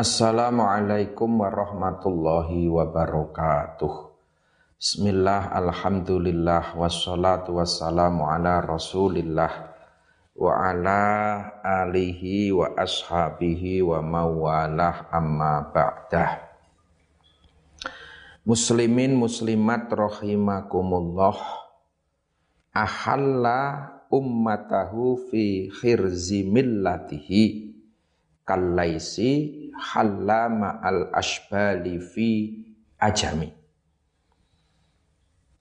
Assalamualaikum warahmatullahi wabarakatuh. Bismillah, alhamdulillah, wassalatu wassalamu ala rasulillah wa ala alihi wa ashabihi wa mawalah amma ba'dah. Muslimin muslimat rahimakumullah ahalla ummatahu fi khirzi millatihi kalaisi halama al ashbali fi ajami.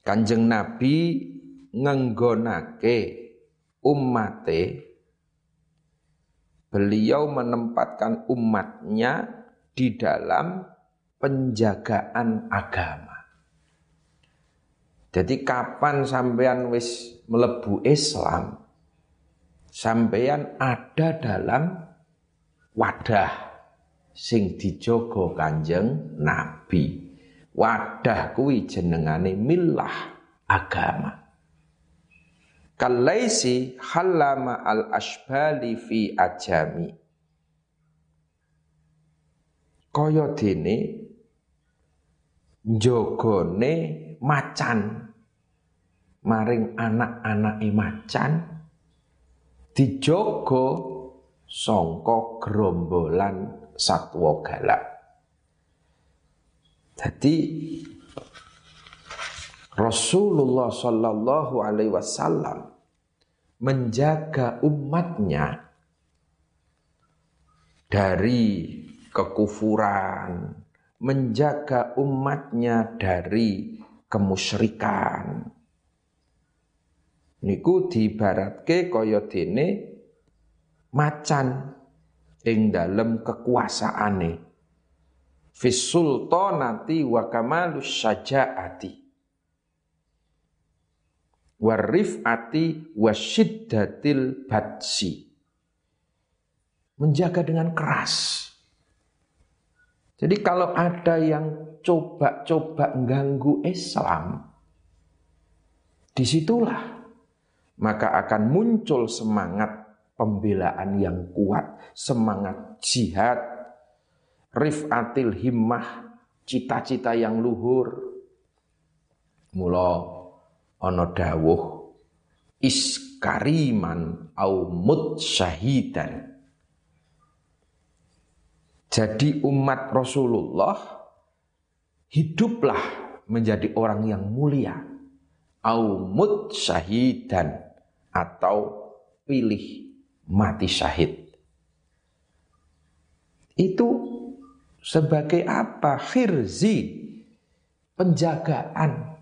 Kanjeng Nabi ngenggonake ummate beliau menempatkan umatnya di dalam penjagaan agama. Jadi kapan sampean wis melebu Islam, sampean ada dalam wadah sing dijogo Kanjeng Nabi. Wadah kuwi jenengane milah agama. Kalaisi halama al ashbali fi ajami. Kaya dene jogone macan maring anak-anake macan dijogo songko gerombolan satwa galak. Jadi Rasulullah Shallallahu Alaihi Wasallam menjaga umatnya dari kekufuran, menjaga umatnya dari kemusyrikan. Niku diibaratke kaya dene macan ing dalem kekuasaane. Fis sultanati wa kamalus syajaati. Warifati wasyiddatil batsi. Menjaga dengan keras. Jadi kalau ada yang coba-coba ganggu Islam di situlah maka akan muncul semangat pembelaan yang kuat, semangat jihad, rifatil himmah, cita-cita yang luhur. Mula ana dawuh iskariman au syahidan. Jadi umat Rasulullah hiduplah menjadi orang yang mulia. Au syahidan atau pilih mati syahid. Itu sebagai apa? Khirzi, penjagaan.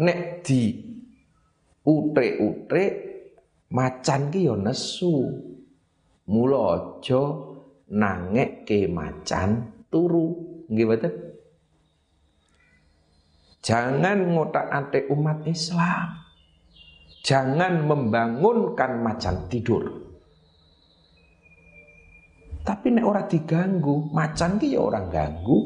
Nek di utre-utre macan ki yo nesu. Mula aja ke macan turu. Nggih? Jangan ngotak-atik umat Islam. Jangan membangunkan macan tidur. Tapi nek orang diganggu, macan ki ya orang ganggu.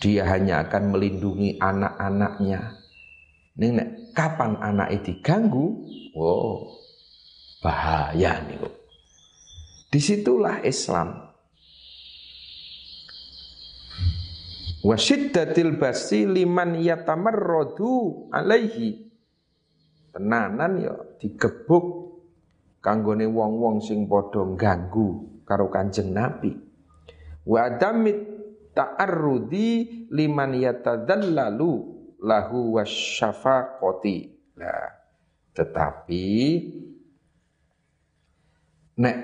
Dia hanya akan melindungi anak-anaknya. Nih nek kapan anak itu diganggu, oh bahaya nih kok. Di situlah Islam Wasyiddatil basi liman yatamarradu alaihi. Tenanan ya digebuk kanggone wong-wong sing padha ganggu karo Kanjeng Nabi. Wa damit ta'arrudi liman yatadallalu lahu wasyafaqati. Nah, tetapi nek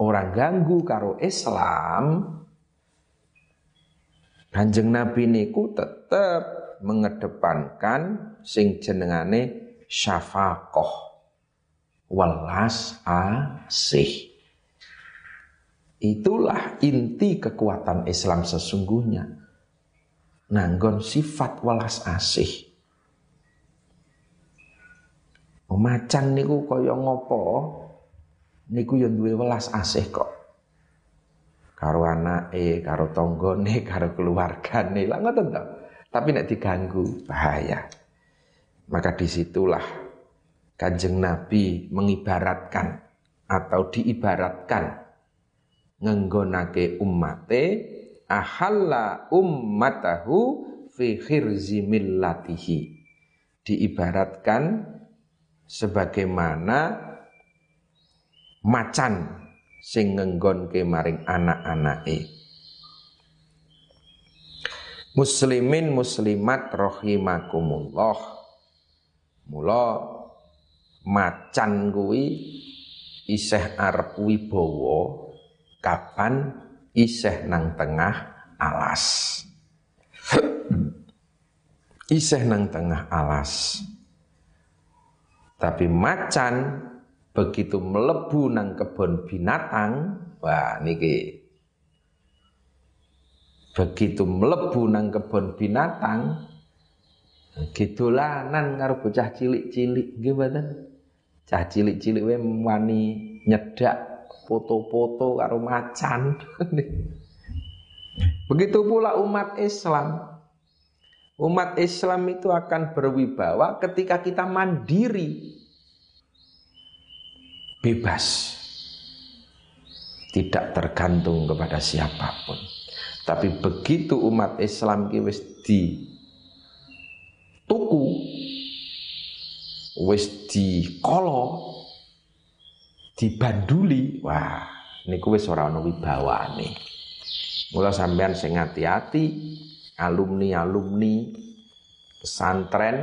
orang ganggu karo Islam Kanjeng Nabi niku tetap mengedepankan sing jenengane syafaqah welas asih. Itulah inti kekuatan Islam sesungguhnya. Nanggon sifat welas asih. Macan niku kaya ngopo? Niku yang duwe welas asih kok karo anake, karo tanggane, karo keluargane. Lah ngoten to. Tapi nek diganggu bahaya. Maka di situlah Kanjeng Nabi mengibaratkan atau diibaratkan ngenggonake ummate ahalla ummatahu fi khirzi millatihi diibaratkan sebagaimana macan sing ngenggonke maring anak-anake. Muslimin muslimat rahimakumullah. Mula macan kuwi isih arep wibawa kapan isih nang tengah alas. Isih nang tengah alas. Tapi macan begitu melebu nang kebun binatang, wah niki begitu melebu nang kebun binatang, gidolanan karo bocah cilik-cilik nggih mboten. Cah cilik-cilik wae wani nyedak foto-foto karo macan. Begitu pula umat Islam. Umat Islam itu akan berwibawa ketika kita mandiri. Bebas. Tidak tergantung kepada siapa pun. Tapi begitu umat Islam ki wis di tuku wis di kolo dibanduli wah niku wis ora ana wibawane mula sampean sing hati-hati alumni-alumni pesantren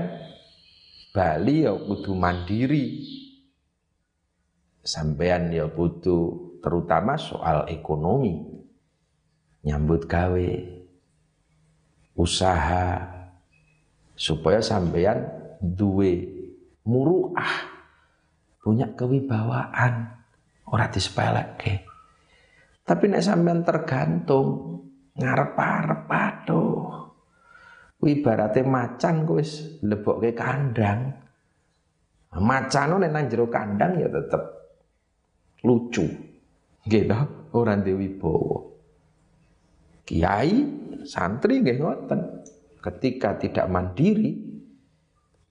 Bali ya kudu mandiri. Sampean ya kudu terutama soal ekonomi. Nyambut gawe, usaha supaya sampean duwe muruah, punya kewibawaan, ora disepeleke. Tapi nek sampean tergantung ngarep-arep aduh macan ku wis lebokke kandang. Macan nek nang jero kandang ya tetep lucu. Nggih to, ora duwe Kiai, santri nggih ngoten. Ketika tidak mandiri,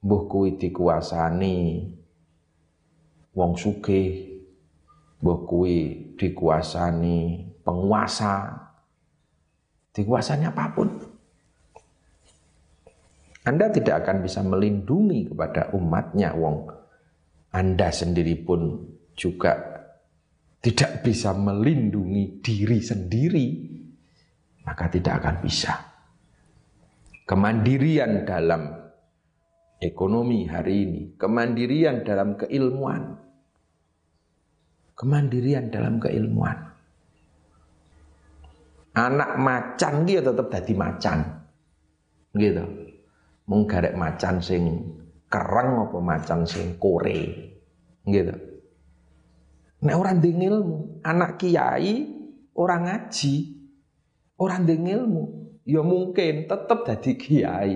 mbuh kuwi dikuasani wong sugih, mbuh kuwi dikuasani penguasa, dikuasani apa pun. Anda tidak akan bisa melindungi kepada umatnya wong. Anda sendiri pun juga tidak bisa melindungi diri sendiri, maka tidak akan bisa. Kemandirian dalam ekonomi hari ini, kemandirian dalam keilmuan, kemandirian dalam keilmuan. Anak macan dia tetap jadi macan, gitu mung garek macan sing kereng apa macan sing kore gitu nek ora ndek ilmu anak kiai orang ngaji orang ndek ilmu ya mungkin tetep dadi kiai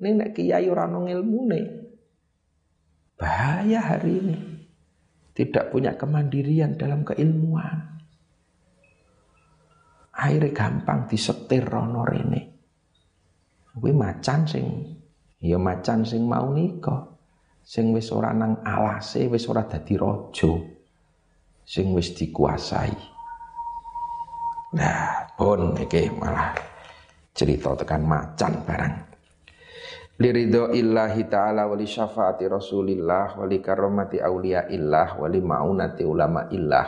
ning nek kiai ora ono ilmune bahaya hari ini tidak punya kemandirian dalam keilmuan akhirnya gampang disetir rono rene kuwi macan sing Ya macan sing mau nikah. Sing wis ora nang alase wis ora dadi raja. Sing wis dikuasai. Nah, pun iki malah cerita tekan macan barang. Liridho illahi ta'ala wali syafaati rasulillah wali karomati awliya illah wali ma'unati ulama illah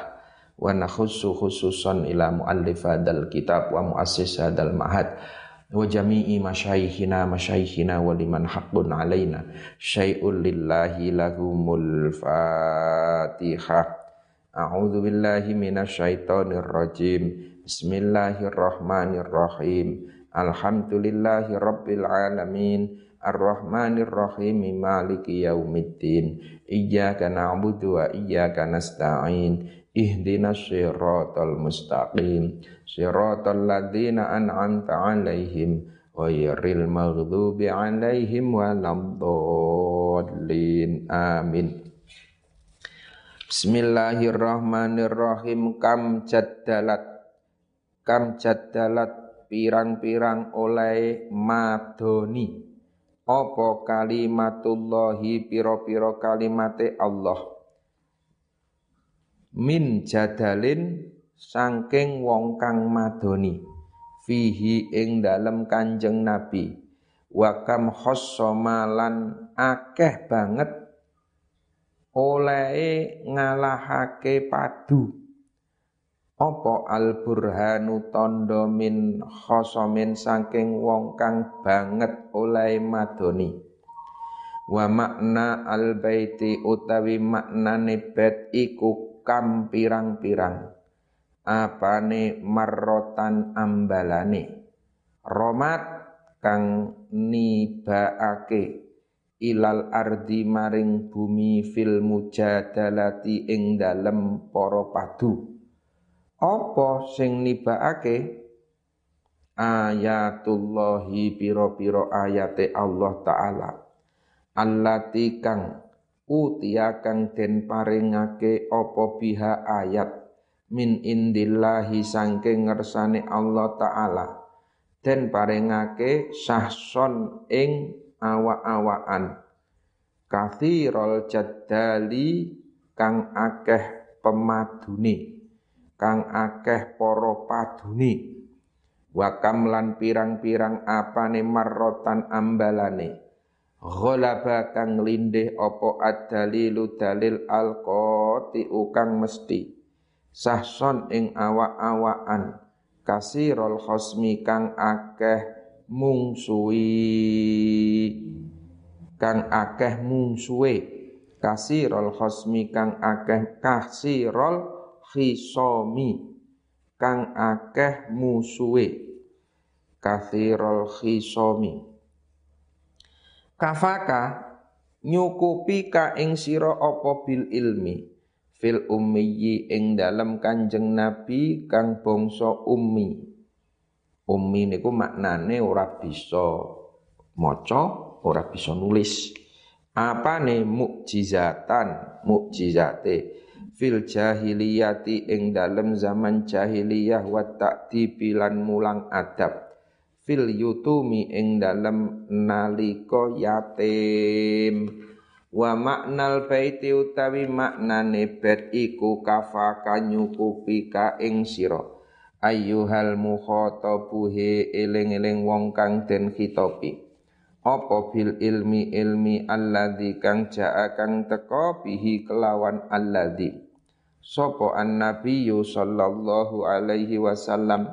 wa nakhussu khususan ila muallif kitab wa muassis hadal mahad wa jami'i masyayikhina masyayikhina wa liman haqqun alaina syai'un lillahi lahumul fatihah a'udzu billahi minasyaitonir rajim. Bismillahirrahmanirrahim. Alhamdulillahi rabbil alamin. Arrahmanir rahim maliki yaumiddin. Iyyaka na'budu wa iyyaka nasta'in. Ihdinas siratal mustaqim. Siratal ladzina an'amta 'alaihim ghairil maghdubi 'alaihim waladdallin. Amin Bismillahirrahmanirrahim. Kam jaddalat kam jaddalat pirang-pirang oleh madoni. Apa kalimatullahi piro-piro kalimate Allah? Min jadalin sangking wong kang madoni. Fihi ing dalem Kanjeng Nabi. Wa kam akeh banget olehe ngalahake padu. Apa al burhanu tondo min khosomin saking wong kang banget oleh madoni? Wa makna al baiti utawi maknane bet iku kam pirang-pirang. Apane marrotan ambalane? Romat kang nibaake ilal ardi maring bumi fil mujadalati ing dalem para padu. Apa sing nibaake ayatullahi piro-piro ayate Allah taala. Allati kang utia kang den paringake apa biha ayat min indillahi sangking ngersane Allah taala. Den paringake sahson ing awa-awaan kathirul jaddali kang akeh pemaduni kang akeh para paduni. Wakam lan pirang-pirang apane marrotan ambalane. Ghalaba kang lindih apa ad-dalilu dalil alqati ukang mesti. Sahson ing awak-awakan kasirul khosmi kang akeh mungsuwi kang akeh mungsuwe kasirul khosmi kang akeh kasirul khisomi. Kang akeh musuwe kasirul khisomi. Kafaka nyukupi ka ing sira apa bil ilmi? Fil ummiyi ing dalam kanjeng nabi kang bangsa ummi ummi niku maknane ora bisa maca ora bisa nulis. Apane mukjizatan? Mukjizate. Fil jahiliyati ing dalam zaman jahiliyah wa ta'dibilan mulang adab. Fil yutumi ing dalam nalika yatim. Wa maknal baiti utawi maknane bet iku kafaka nyukupi ka ing sira. Ayyuhal mukhatabu he eling-eling wong kang den khitopi. Apa bil ilmi ilmi alladzi kang jaa kang teka bihi kelawan alladzi. Sopo an nabiyyu sallallahu alaihi wasallam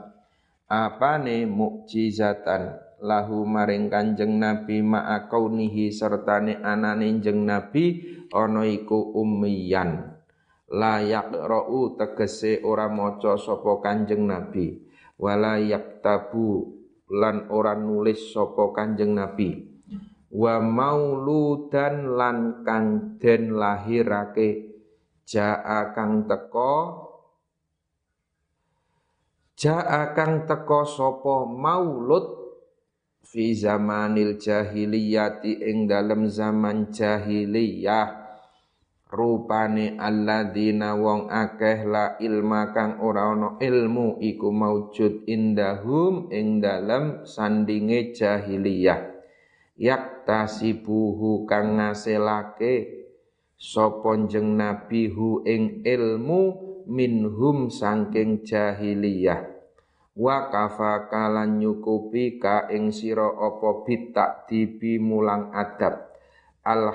apane mukjizatan lahu maring Kanjeng Nabi ma'a kaunihi sertane anane jeng Nabi ana iku layak ra'u tegese ora maca sapa Kanjeng Nabi. Wala yaktabu lan ora nulis sapa Kanjeng Nabi. Wa mauludan lan kang den lahirake. Jaa kang teko jaa kang teko sapa maulud fi zamanil jahiliyati ing dalam zaman jahiliyah rupane alladzina wong akeh la ilma kang ora ana ilmu iku maujud indahum ing dalam sandinge jahiliyah. Yaktasibuhu kang ngasilake sapa jeng nabi hu ing ilmu minhum saking jahiliyah. Wa kafa kalan nyukupi ka ing sira apa bitak dibi mulang adab al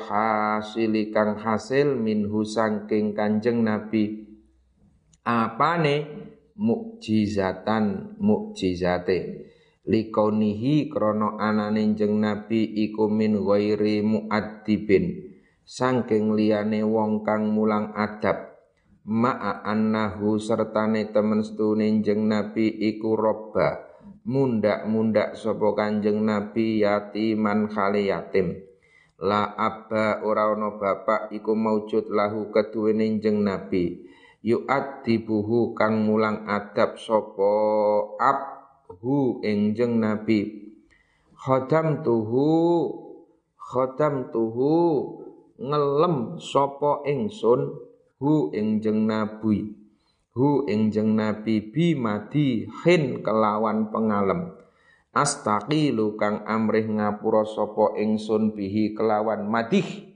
kang hasil minhu sangking kanjeng nabi. Apane? Mukjizatan mukjizate. Likaunihi krana anane jeng nabi iku min ghairi muaddibin. Sangking liyane wong kang mulang adab. Ma'a annahu sertane temen setune jeng nabi iku robba mundak-mundak sapa kanjeng nabi yatiman khali yatim la abba ora ana bapak iku maujud lahu keduwene jeng nabi. Yu'addibuhu kang mulang adab sapa abhu jeng nabi. Khodam tuhu khodam tuhu ngelem sapa ingsun hu ing nabi. Hu ing nabi bi mati hin kelawan pengalem astaqilu kang amrih ngapura sapa ingsun bihi kelawan madih.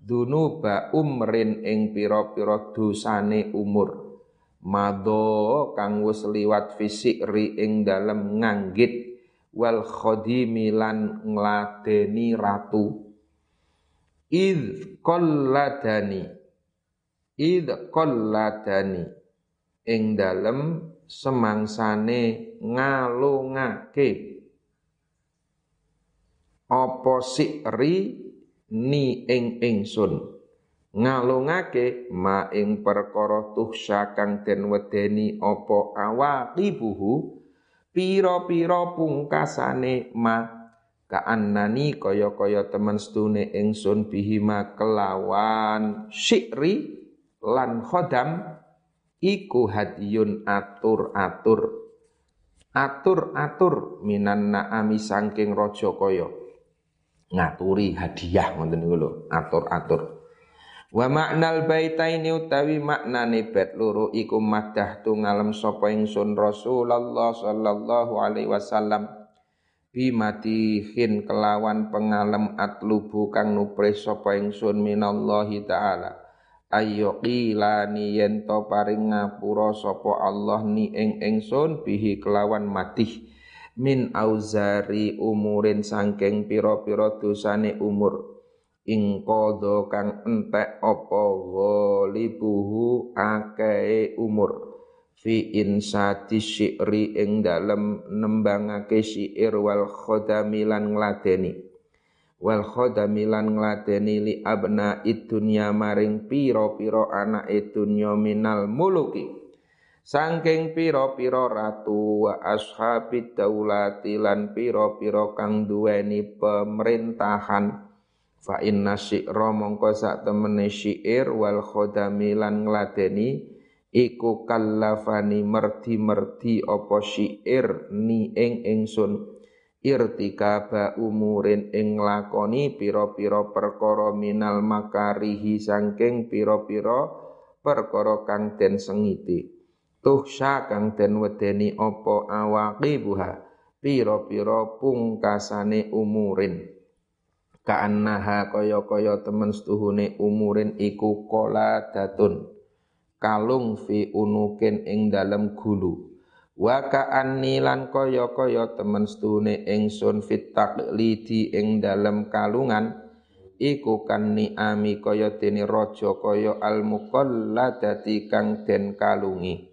Dunuba umrin ing pira-pira dosane umur. Mado kang wis liwat fisik ri ing dalem nganggit. Wal khadimi lan ngladeni ratu. Id qalladani id qalladani ing dalem semangsane ngalungake apa sikri ni ing ingsun? Ngalungake ma ing perkara tuhsya kang den wedeni apa awaqibuhu pira-pira pungkasane ma kaannani kaya-kaya temen stune ingsun bihima kelawan syikri lan khodam iku hadiyun atur-atur. Atur-atur minan naami saking raja kaya ngaturi hadiah ngoten niku lho atur-atur. Wa maknal baitaini utawi maknane bait loro iku madah tu ngalem sapa ingsun Rasulullah sallallahu alaihi wasallam. Bimatihin kelawan pengalem atlubu kang nupres sapa ingsun minallahi taala. Ayo qilani yen to paring ngapura sapa Allah ni ing ingsun bihi kelawan matih min auzari umurin sangking pira-pira dosane umur. Ing kodo kang entek apa ghalibuhu akeh umur. Fi insati syi'ri ing dalem nembangake syair wal khodami lan ngladeni. Wal khodami lan ngladeni li abna idunya maring piro-piro anak dunya minal muluki Sangking piro-piro ratu wa ashabid daulati lan piro-piro kang duweni pemerintahan. Fa inna syi'ra mongko sak temene syair wal khodami lan ngladeni iku kallafani merdi-merdi apa syair ni ing ingsun. Irtikaba umurin ing lakoni pira-pira perkara minal makarihi sangking pira-pira perkara kang den sengiti tuhsya kang den wedeni apa awaqibuha? Pira-pira pungkasane umurin. Ka'annaha kaya-kaya temen setuhune umurin iku kola datun kalung fi unukin ing dalem gulu. Wa ka'anni lan kaya-kaya temen setuhune ingsun fit taqlidi ing dalem kalungan. Iku kan ni'ami kaya dene raja kaya al muqalladati kang den kalungi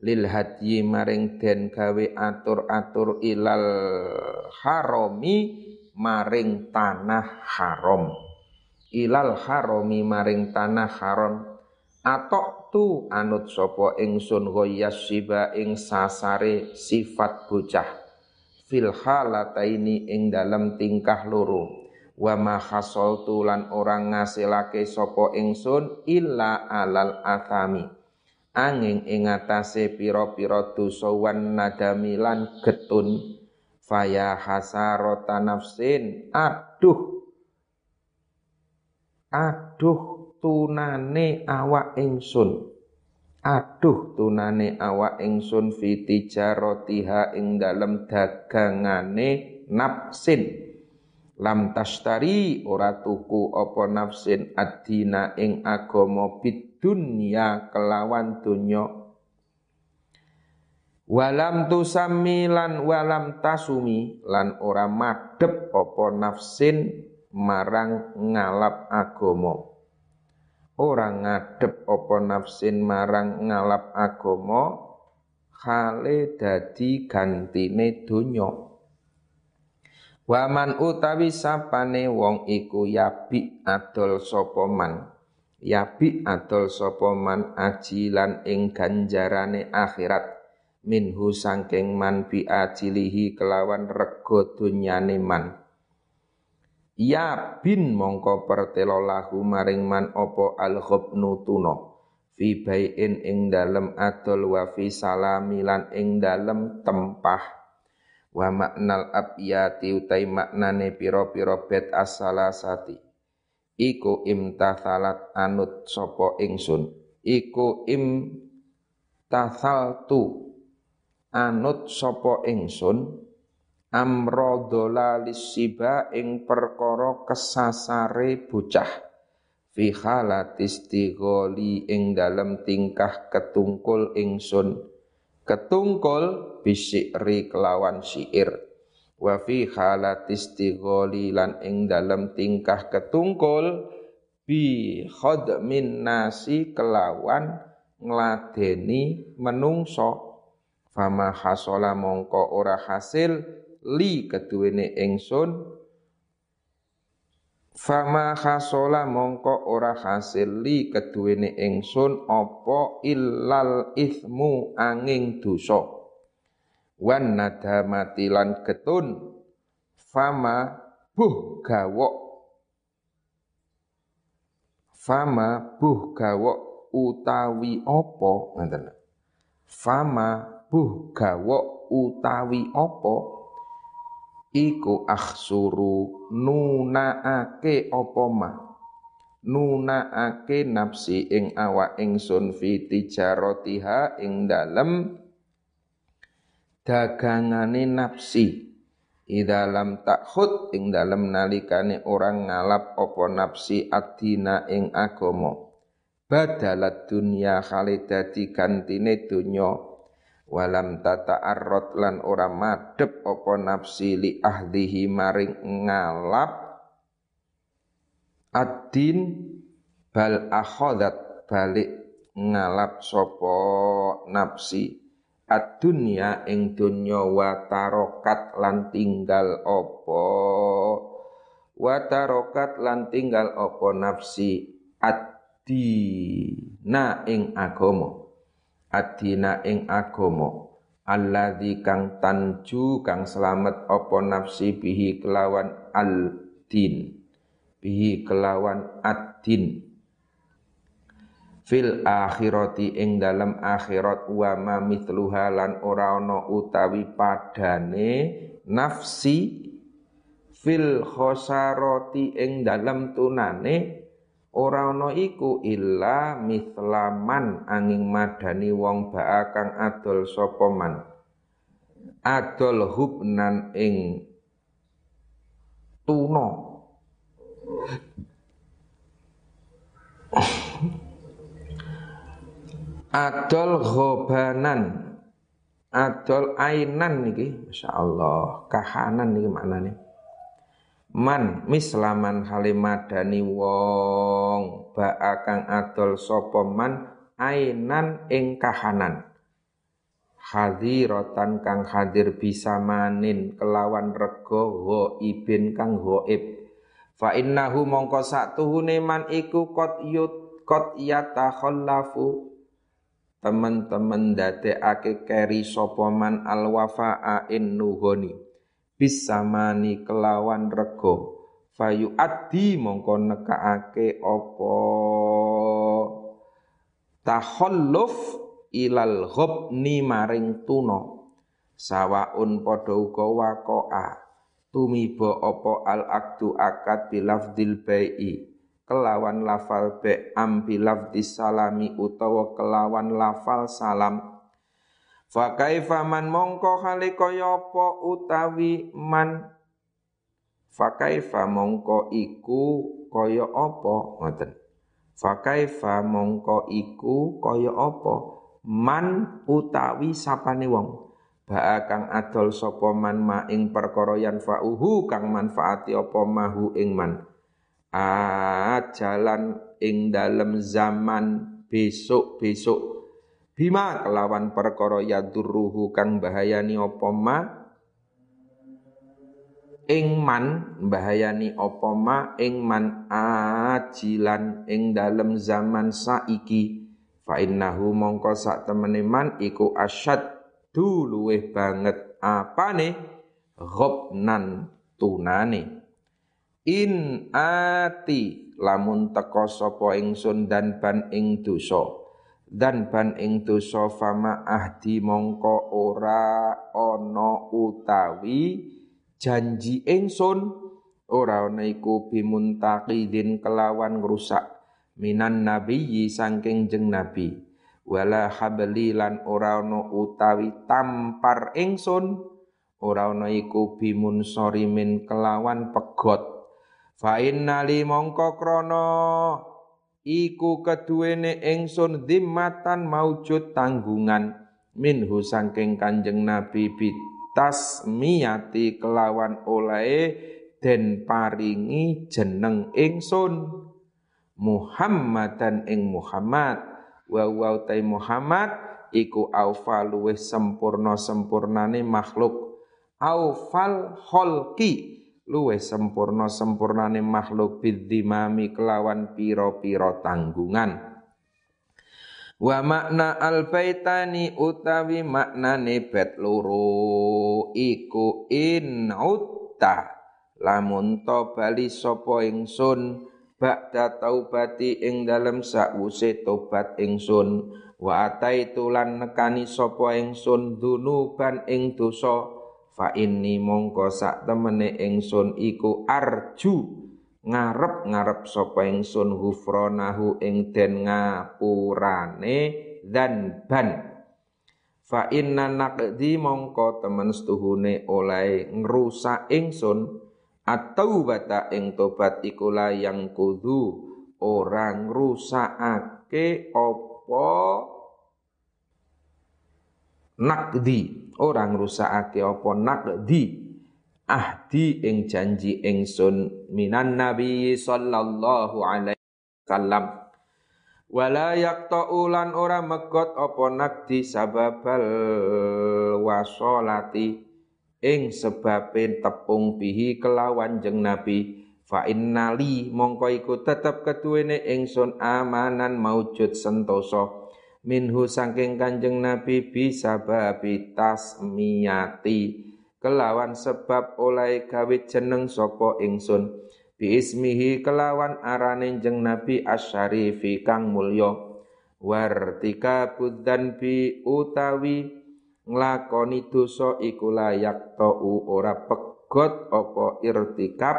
lil hadyi maring den gawe atur-atur ilal harami maring tanah haram. Ilal harami maring tanah haram. Atok tu anut sopo ingsun goyas siba ing sasare sifat bocah. Fil halataini ing dalam tingkah loro. Wa ma tu lan orang ngasilake sopo ingsun illa alal athami angin ing atase pira-pira dosa wan nadami lan getun. Faya hasarota nafsin. Aduh. Aduh tunane awak ingsun. Aduh tunane awak ingsun fi tijaratiha ing dalem dagangane nafsin. Lam tashtari ora tuku apa nafsin adina ing agama bidunya kelawan dunya Walam tusammi lan walam tasumi lan ora madhep apa nafsin marang ngalap agama. Ora ngadep apa nafsin marang ngalap agama khale dadi gantine donya. Waman utawi sapane wong iku yabi adol sapa man. Yabi adol sapa man ajilan ing ganjarane akhirat. Minhu sangking man bi ajilihi kelawan rego dunyane man. Ya bin mongko pertelo lahu maring man opo al tuno fi bayin ing dalem adol wa fi salamilan ing dalem tempah. Wa maknal abiyati utai maknane piro-piro bet as-salasati iku imtathalat anut sopo ingsun. Iku im tathaltu anut sapa ingsun. Amra lisiba ing perkara kesasare bocah. Fi halatis tigholi ing dalam tingkah ketungkul ingsun. Ketungkul bisyri kelawan syair wa fi halatis tigholi lan ing dalam tingkah ketungkul bi khadmin nasi kelawan ngladeni menungso. Fama hasola mongko ora hasil li keduwene ingsun. Fama hasola mongko ora hasil li keduwene ingsun apa illal ithmu angin dosa wan nadamati lan ketun fama buh gawok. Fama buh gawok utawi apa? Ngoten. Fama buh gawok utawi apa? Iku akhsuru nunaake apa ma? Nunaake nafsi ing awak ingsun fi tijaratiha ing dalem dagangane nafsi. Idalam takhut ing dalem nalikane orang ngalap opo nafsi adina ing agomo. Badalat dunya khalidati gantine dunya walam tata arrot lan ora madep opo nafsi li ahdihi maring ngalap adin bal akhodat balik ngalap sopo nafsi ad-dunya ing dunya wa tarokat lan tinggal apa? Wa tarokat lan tinggal apa nafsi? Ad-dina ing agama. Ad-dina ing agama. Alladzi kang tanju kang selamat apa nafsi bihi kelawan al-din. Bihi kelawan ad-din fil akhirati ing dalam akhirat wa ma mithluha lan ora ana utawi padane nafsi fil khosarati ing dalam tunane ora ana iku illa mithlaman angin madani wong ba'a kang adol sapa man. Adol hubnan ing tuna Adol ghobanan. Adol ainan niki Allah. Kahanan niki maknane. Man mislaman halimadani wong ba kang adol sapa man ainan ing kahanan. Hadiratan kang hadir bisa manin kelawan rego ibin kang ghaib fa innahu mongko sak tuhune iku qad yut qad yatakhallafu teman-teman ake keri sopoman al wafa'a in nuhoni. Bisamani kelawan rego fayu adi mongko nekaake opo takhalluf ilal ghobni maring tuno sawaun padha uga waqa'a tumiba opo al akdu akad bilafdil bai'i kelawan lafal be ambi lafdi salami utawa kelawan lafal salam. Fa kaifa man mongko hale kaya utawi man? Fa kaifa mongko iku kaya apa? Ngoten. Fa kaifa mongko iku kaya apa? Man utawi sapane wong. Ba'a kang adol sapa man ma ing perkara yan fa'uhu kang manfaati apa mahu ing man ajalan ing dalem zaman besok-besok. Bima kelawan perkara yadurruhu kang bahayani apa ma? Ing man bahayani apa ma? Ing man ajilan ing dalem zaman saiki. Fa innahu mongko sak temene man iku asyad luweh banget. Apane? Ghobnan tunane In ati lamun teko sapa ingsun dan ban ing dosa. Dan ban ing dosa fama ahdi mongko ora ana utawi janji ingsun. Ora ana iku bimuntaqidin kelawan ngrusak minan nabiyyi saking jeng nabi. Wala habli lan ora ana utawi tampar ingsun. Ora ana iku bimun sorimin kelawan pegot Fa inna li mongko krana iku keduwene ingsun dimmatan maujud tanggungan minhu saking Kanjeng Nabi bitas miyati kelawan olae den paringi jeneng ingsun. Muhammadan ing Muhammad. Wa wa Muhammad iku aufa luwih sempurna sempurnane makhluk aufal kholqi luwih sempurna sempurnane makhluk bidzimami kelawan piro-piro tanggungan. Wa makna albaitani utawi maknane bet loro iku in utta lamun to bali sapa ingsun ba'da taubati ing dalem sakwuse tobat ingsun wa ataitu lan nekani sapa ingsun dunuban ing dosa fa inni mongko sak temene ingsun iku arju ngarep-ngarep sapa ingsun hufronahu ing den ngapurane dan ban. Fa inna naqdi mongko temen setuhune oleh ngrusak ingsun atau bata ing tobat iku yang kudu orang rusakake opo nakdi. Orang rusakake apa nakdi. Ahdi ing janji ingsun minan nabi sallallahu alaihi wasallam. Wala yaqta'ulan ora megot apa nakdi sababal wasolati. Ing sebabin tepung bihi kelawan jeng nabi. Fa innali mongko iku tetep keduwene ingsun amanan maujud sentosa minhu saking kanjeng Nabi bisa babi tasmiyati. Kelawan sebab oleh gawe jeneng sapa ingsun. Bi ismihi kelawan arane jeng Nabi asyarifi kang mulya. Wartika budan bi utawi nglakoni dosa iku layak tau ora pegot apa irtikab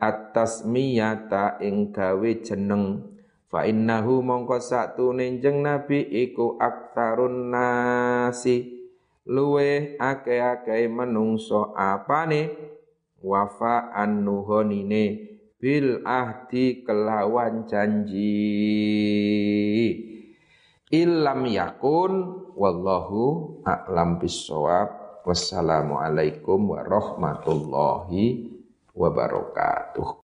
atas miyata ing gawe jeneng Fa innahu mongko satune jeng Nabi iku aktarun nasi. Luwe ake-ake menungso apane? Wafa nuhonine bil ahdi kelawan janji. Illam yakun wallahu a'lam bissawab. Wassalamualaikum warahmatullahi wabarakatuh